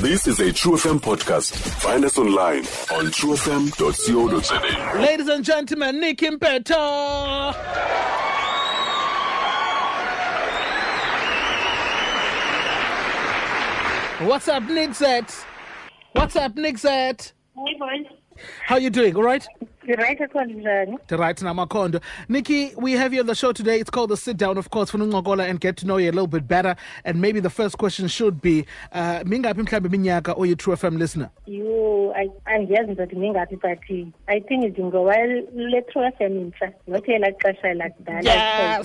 This is a True FM podcast. Find us online on truefm.co.za. Ladies and gentlemen, Nikie Mpetha. What's up, Nixet? What's up, Nixet? Hey boys, How you doing? All right? Right akhona njani? Right namakondo. Nikki, we have you on the show today. It's called the sit down, of course, for Nungogola and get to know you a little bit better. And maybe the first question should be, uh, mingaphi mhlambe iminyaka or you True FM listener? You, I, andiyazi ndothi mingaphi but I think it's ngoba le True FM intsha not elaa xesha lakudala.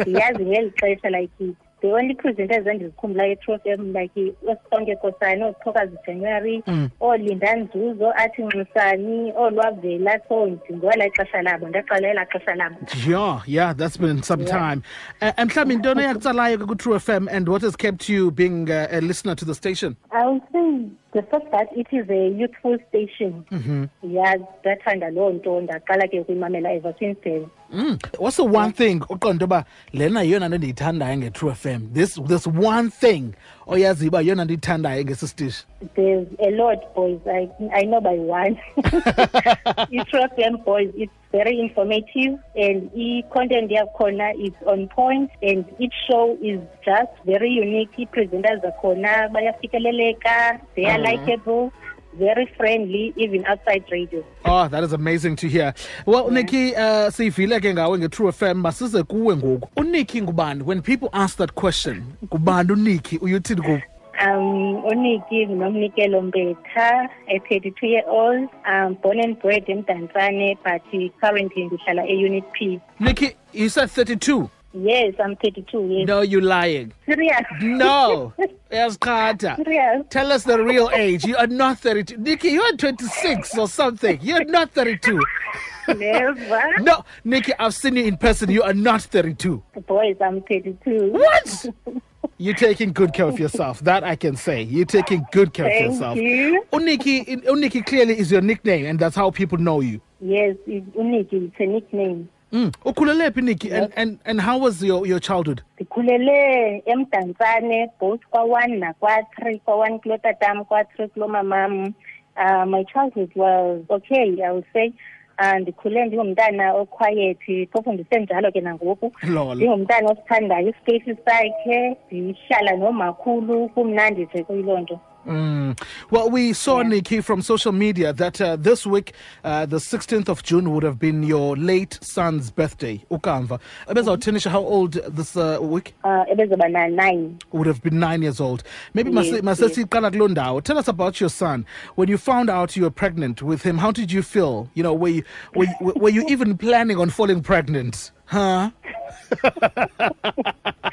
Ndiyazi ngeli xesha like the only presenters endizikhumbulayo e-True FM like osonke kosani ozichokazi january oolinda nzuzo athi nxusani oolwavela so ndingoba laa xesha labo ndaqala elaa xesha labo Yeah, yeah, that's been some time. Uh, and mhlambe intoni eyakutsalayo ke ku-True FM and what has kept you being uh, a listener to the station? I would say the first that it is a youthful station. Mm-hmm. Yeah, ndathanda loo nto ndaqala ke ukuyimamela ever since then. Mm. What's the one thing oqonda uba lena yiyona nto ndiyithandayo nge-True FM? This this one thing oyaziyo uba yiyona nto ndiyithandayo ngesi sitishi. There's a lot, boys. I I know by one. it's FM boys. It's very informative and the content yakhona is on point and each show is just very unique. Presenters akhona bayafikeleleka. They are mm. likable, very friendly, even outside radio. Oh, that is amazing to hear. Well, Nikki, uh, siyivile ke ngawe nge-True FM masize kuwe ngoku. UNikki ngubani? When people ask that question, ngubani uNikki? Uyuthini kubo? Um, Oniki Nomnikelo Mpetha, a 32 year old, um, born and bred in Mdantsane, but currently a Unit P. Nikki, you said 32. Yes, I'm 32 years. No, you're lying. Serious? No. Yes, Carter. Serious? Tell us the real age. You are not 32. Nikki, you're 26 or something. You're not 32. Never. No, Nikki, I've seen you in person. You are not 32. Boys, I'm 32. What? You're taking good care of yourself. That I can say. You're taking good care of Thank yourself. you. Uniki, Uniki clearly is your nickname, and that's how people know you. Yes, it's Uniki, it's a nickname. Mm. Ukhulele phi, Nikki, and, and, and how was your, your childhood? ndikhulele emdantsane both kwa-one nakwa-three kwa-one kulo tatam kwa-three kulo mamam uh, my childhood was okay i would say uh, ndikhule ndingumntana okhwayethi phofu ndisenjalo ke nangoku Lol. ndingumntana osithandayo isipeyisi sakhe ndihlala nomakhulu kumnandi nje kuyiloo nto Mm. Well, we saw, Nikki, from social media that uh, this week, uh, the 16th of June, would have been your late son's birthday, Ukamva. Tinisha, how old this uh, week? uh, ebezoba na-nine Would have been nine years old. Maybe Yes, Mase- Masesi Kalak Tell us about your son. When you found out you were pregnant with him, how did you feel? You know, were you, were you, were you even planning on falling pregnant? Huh?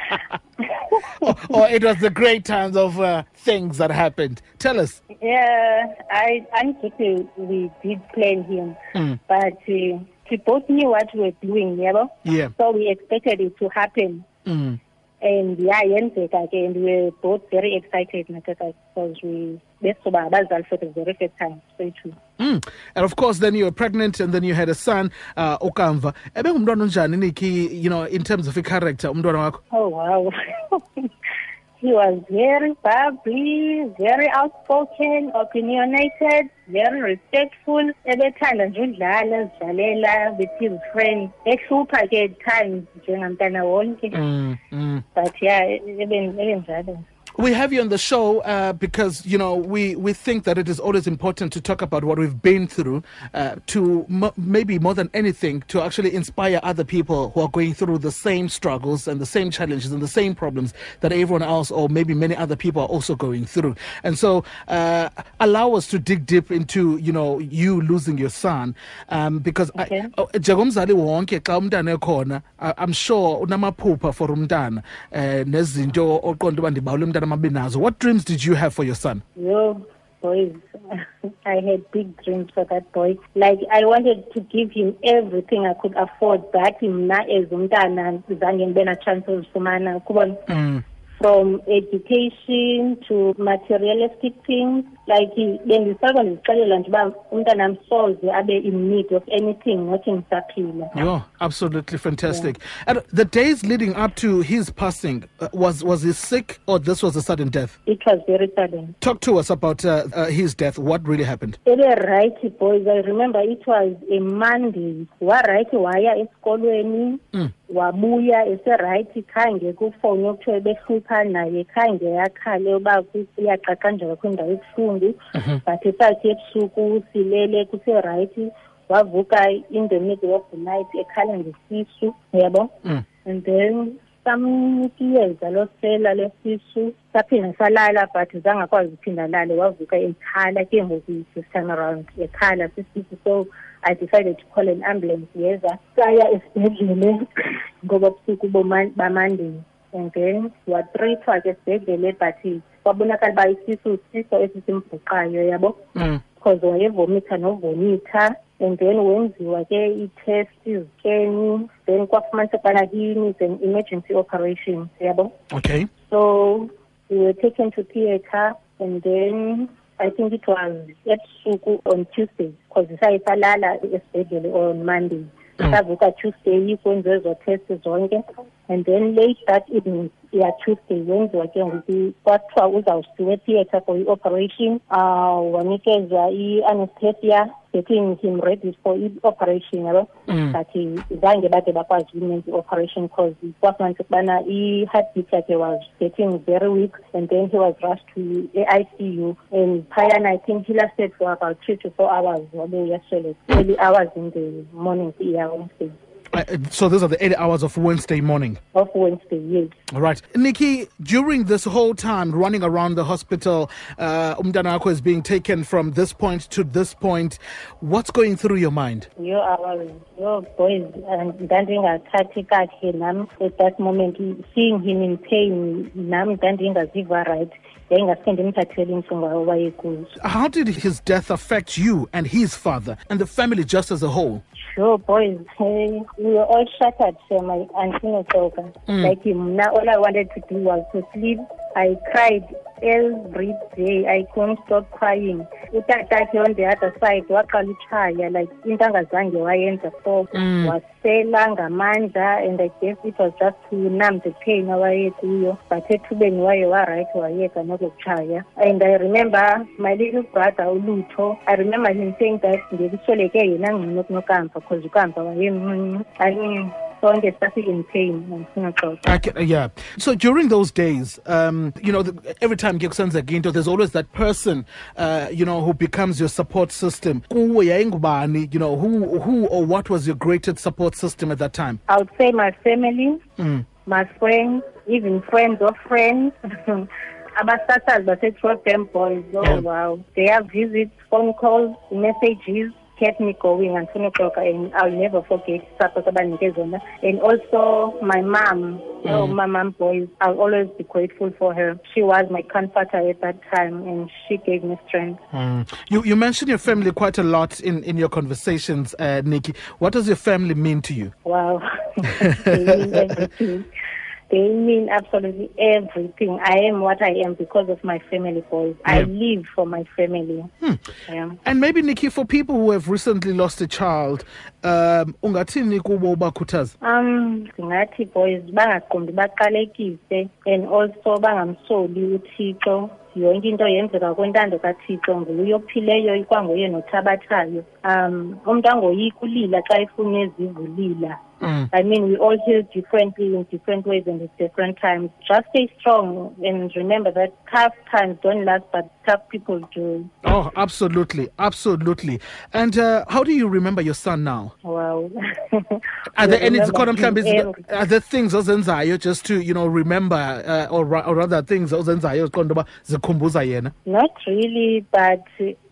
or, or it was the great times of uh, things that happened. Tell us. Yeah, I honestly we did plan him, but uh, we both knew what we were doing, you know. Yeah. So we expected it to happen, Mm. And yeah, yenzeka ke, and we were both very excited because we besoba abazali for the very first time. So true. Mm. And of course, then you were pregnant, and then you had a son, uh, Okamva. Ebe ngumntwana onjani Nikki, you know, in terms of a character, umntwana wakho? Oh wow. He was very bubbly, very outspoken, opinionated, very respectful. Ebethanda nje udlala, ezidlalela with his friends. Ehlupha ke at times njengamntana wonke. Mm, mm. But yeah, eben ebenjalo. We have you on the show uh, because you know we, we think that it is always important to talk about what we've been through, uh, to m- maybe more than anything to actually inspire other people who are going through the same struggles and the same challenges and the same problems that everyone else or maybe many other people are also going through. And so uh, allow us to dig deep into you know you losing your son um, because Okay. Oh, njengomzali wonke xa umntana ekhona i'm sure unamaphupha for umntana eh nezinto oqonda uba ndibawule umntana mabe nazo what dreams did you have for your son Yo, boys, I had big dreams for that boy. Like I wanted to give him everything I could afford, but mna as umntana zange ndibe na chance ozifumana. Kubona mm. from education to materialistic things like bendisoloko ndizixelela nje uba umntanam soze abe in need of anything nothi ndisaphila Yeah, absolutely fantastic. And the days leading up to his passing, uh, was was he sick or this was a sudden death? it was very sudden Talk to us about uh, uh, his death. What really happened? eberayithi boys i remember it was a monday warayithi waya esikolweni Mm. wabuya eserayithi khange kufowuni okuthiwa behlupha naye khange yakhale uba kuyaxaqanjeka kwindawo ebuhlungu but esathi ebusuku silele kuserayithi wavuka in the middle of the night ekhala ngesisu yabo Mm. and then samnikiyeza losela lesisu saphinda salala but zangakwazi uphinda alale wavuka ekhala ke ngoku this time around ekhala sisisu. So i decided to call an ambulance yeza saya esibhedlele ngoba busuku bamandeni. And then watrithwa ke esibhedlele but kwabonakala uba isisu siso esisimbhuqayo yabo Mm. because wayevomitha novomitha and then wenziwa ke i-test izikeni then kwafumaniseka ubana needs an emergency operation yabo Okay. so we were taken to theatre and then i think it was ebusuku on tuesday because saye salala esibhedlele on monday Mm. savuka tuesday kwenziwe ezo test zonke and then late that evening ya tuesday wenziwa ke ngoku kwathiwa uzawusiwa etheatre for i-operation. Uh wanikezwa i-anesthesia getting him ready for i-operation yabo. Mm. but zange bade bakwazi ukumenza i-operation because kwafumaniseka ukubana i-heartbeat yakhe was getting very weak and then he was rushed to e-icu and phayana i think he lasted for about three to four hours wabe uyasweleka early hours in the morning iya wednesday Uh, so those are the eight hours of Wednesday morning. of wednesday yes All right. Nikki, during this whole time running around the hospital, uh, Umdanako is being taken from this point to this point. What's going through your mind? You are yo boys kakhe nam at that moment seeing him in pain nam ndandingaziva right yayingaske ndimthathele intlungu awayekuzo How did his death affect you and his father and the family just as a whole? Sure, boys. Hey, we were all shattered, uh, my auntie Nosoka. Like him, now all I wanted to do was to sleep. I cried every day. I couldn't stop crying. Utatakhe on the other side waqala utshaya like into angazange wayenza so mm. wasela ngamandla and I guess it was just to numb the pain awayekuyo but ethubeni waye waright wayeka nokutshaya and I remember my little brother ulutho I remember him saying that ngekusweleke yena ngcono kunokamva because ukamva wayemncinci I mean sonke sasi-in pain I yeah. So during those days, um, you know, the, every time kuyokusenza into, there's always that person, uh, you know, who becomes your support system. Kuwe yayingubani, You know, who, who or what was your greatest support system at that time? I would say my family, Mm. my friends, even friends of friends. Abasasazi base-True FM boys, oh Yeah. wow. Their visits, phone calls, messages kept me going andifuna uxoxa and I'll never forget support abanike. And also my mom, oh my mom boys, I'll always be grateful for her. She was my comforter at that time and she gave me strength. Mm. You, you mentioned your family quite a lot in, in your conversations, uh, Nikki. What does your family mean to you? Wow. they mean everything. They mean absolutely everything. I am what I am because of my family, boys. I live for my family. Yeah. And maybe, Nikki, for people who have recently lost a child, um, ungathini kubo ubakhuthaza? Um, ndingathi boys bangaqondi baqalekise and also bangamsoli uthixo yonke into yenzeka kwentando kathixo nguye ophileyo ikwanguye nothabathayo um umntu angoyiki ulila xa efuna ezivulila Mm. I mean, we all heal differently in different ways and at different times. Just stay strong and remember that tough times don't last, but tough people do. Oh, absolutely, absolutely. And uh, how do you remember your son now? Wow. Are there any Remember zikhona him mhlawumbe every- izi- are there things ozenzayo just to you know remember uh, or, or rather things ozenzayo yena Not really, but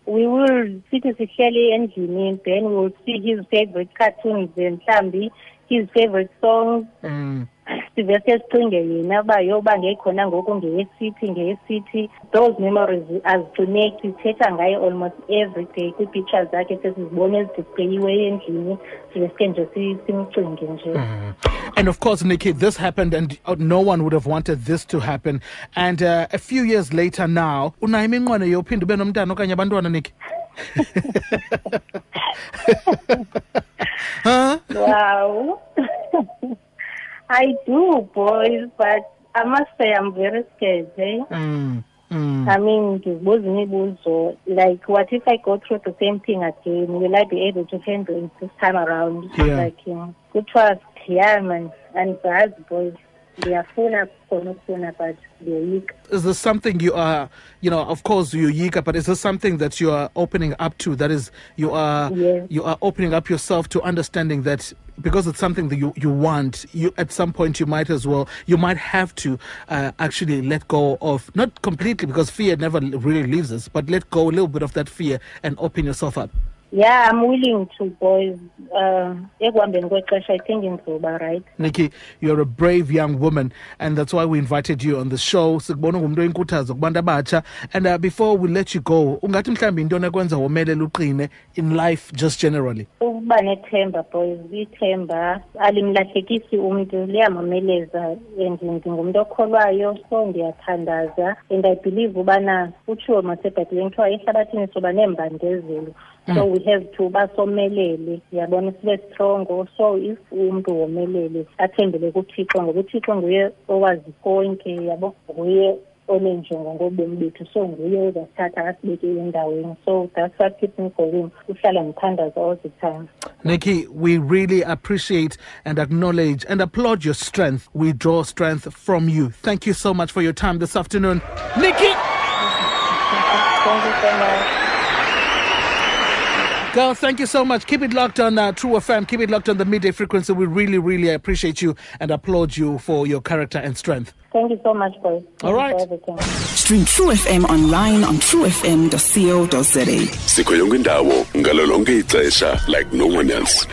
we will sit sihleli endlini, then we'll see his favorite cartoons and Sambi, his favorite songs. mm. Sive sicinge yena uba yoba ngeyikhona ngoku ngeyesithi ngeyesithi those memories azigcineki sithetha ngaye almost every day kwii-pictures zakhe sesizibona ezidisplayiweyo endlini nje simcinge nje And of course, Nikki, this happened, and uh, no one would have wanted this to happen. And uh, a few years later now, unayo iminqweno yophinda ube nomntana okanye abantwana, Nikki? huh? wow i do boys but i must say i'm very scared eh? Mm, mm. I mean, imibuzo like what if I go through the same thing again? Will I be able to handle it this time around? Yeah. Like, um, good trust, yeah, man. And for us boys, ngiyafuna khona ukufuna but ngiyoyika. Is this something you are, you know, of course you're Yika, but is this something that you are opening up to? That is, you are, Yes. you are opening up yourself to understanding that because it's something that you, you want, you at some point you might as well, you might have to uh, actually let go of, not completely because fear never really leaves us, but let go a little bit of that fear and open yourself up. Yeah, I'm willing to boys. Uh, kwexesha I think ngizoba right. Nikki, you're a brave young woman, and that's why we invited you on the show. Sikubona ungumntu oyinkuthazo kubantu abatsha. And uh, before we let you go, ungathi mhlawumbi into ekwenza womelele uqine in life just generally. ukuba nethemba boys ithemba alimlahlekisi umntu liyamomeleza and ndingumntu okholwayo so ndiyathandaza and i believe ubana kutshiwo masebhayibhileni kuthiwa ehlabathini soba neembandezelo Mm. so we have to uba somelele yabona sibe strongo so if umntu womelele athembele kuthixo ngoba uthixo nguye owazi konke yabo nguye oneenjongo ngobomi bethu so nguye ozasithatha asibeke endaweni so that's what keeps me going uhlala ngithandaza all the time Nikki, we really appreciate and acknowledge and applaud your strength. We draw strength from you. Thank you so much for your time this afternoon. Nikki! thank you so much Girl, thank you so much. Keep it locked on uh, True FM. Keep it locked on the midday frequency. We really, really appreciate you and applaud you for your character and strength. thank you so much boys Thank All you right. everything. Stream True FM online on truefm.co.za. sikho yonke indawo ngalo lonke ixesha like no one else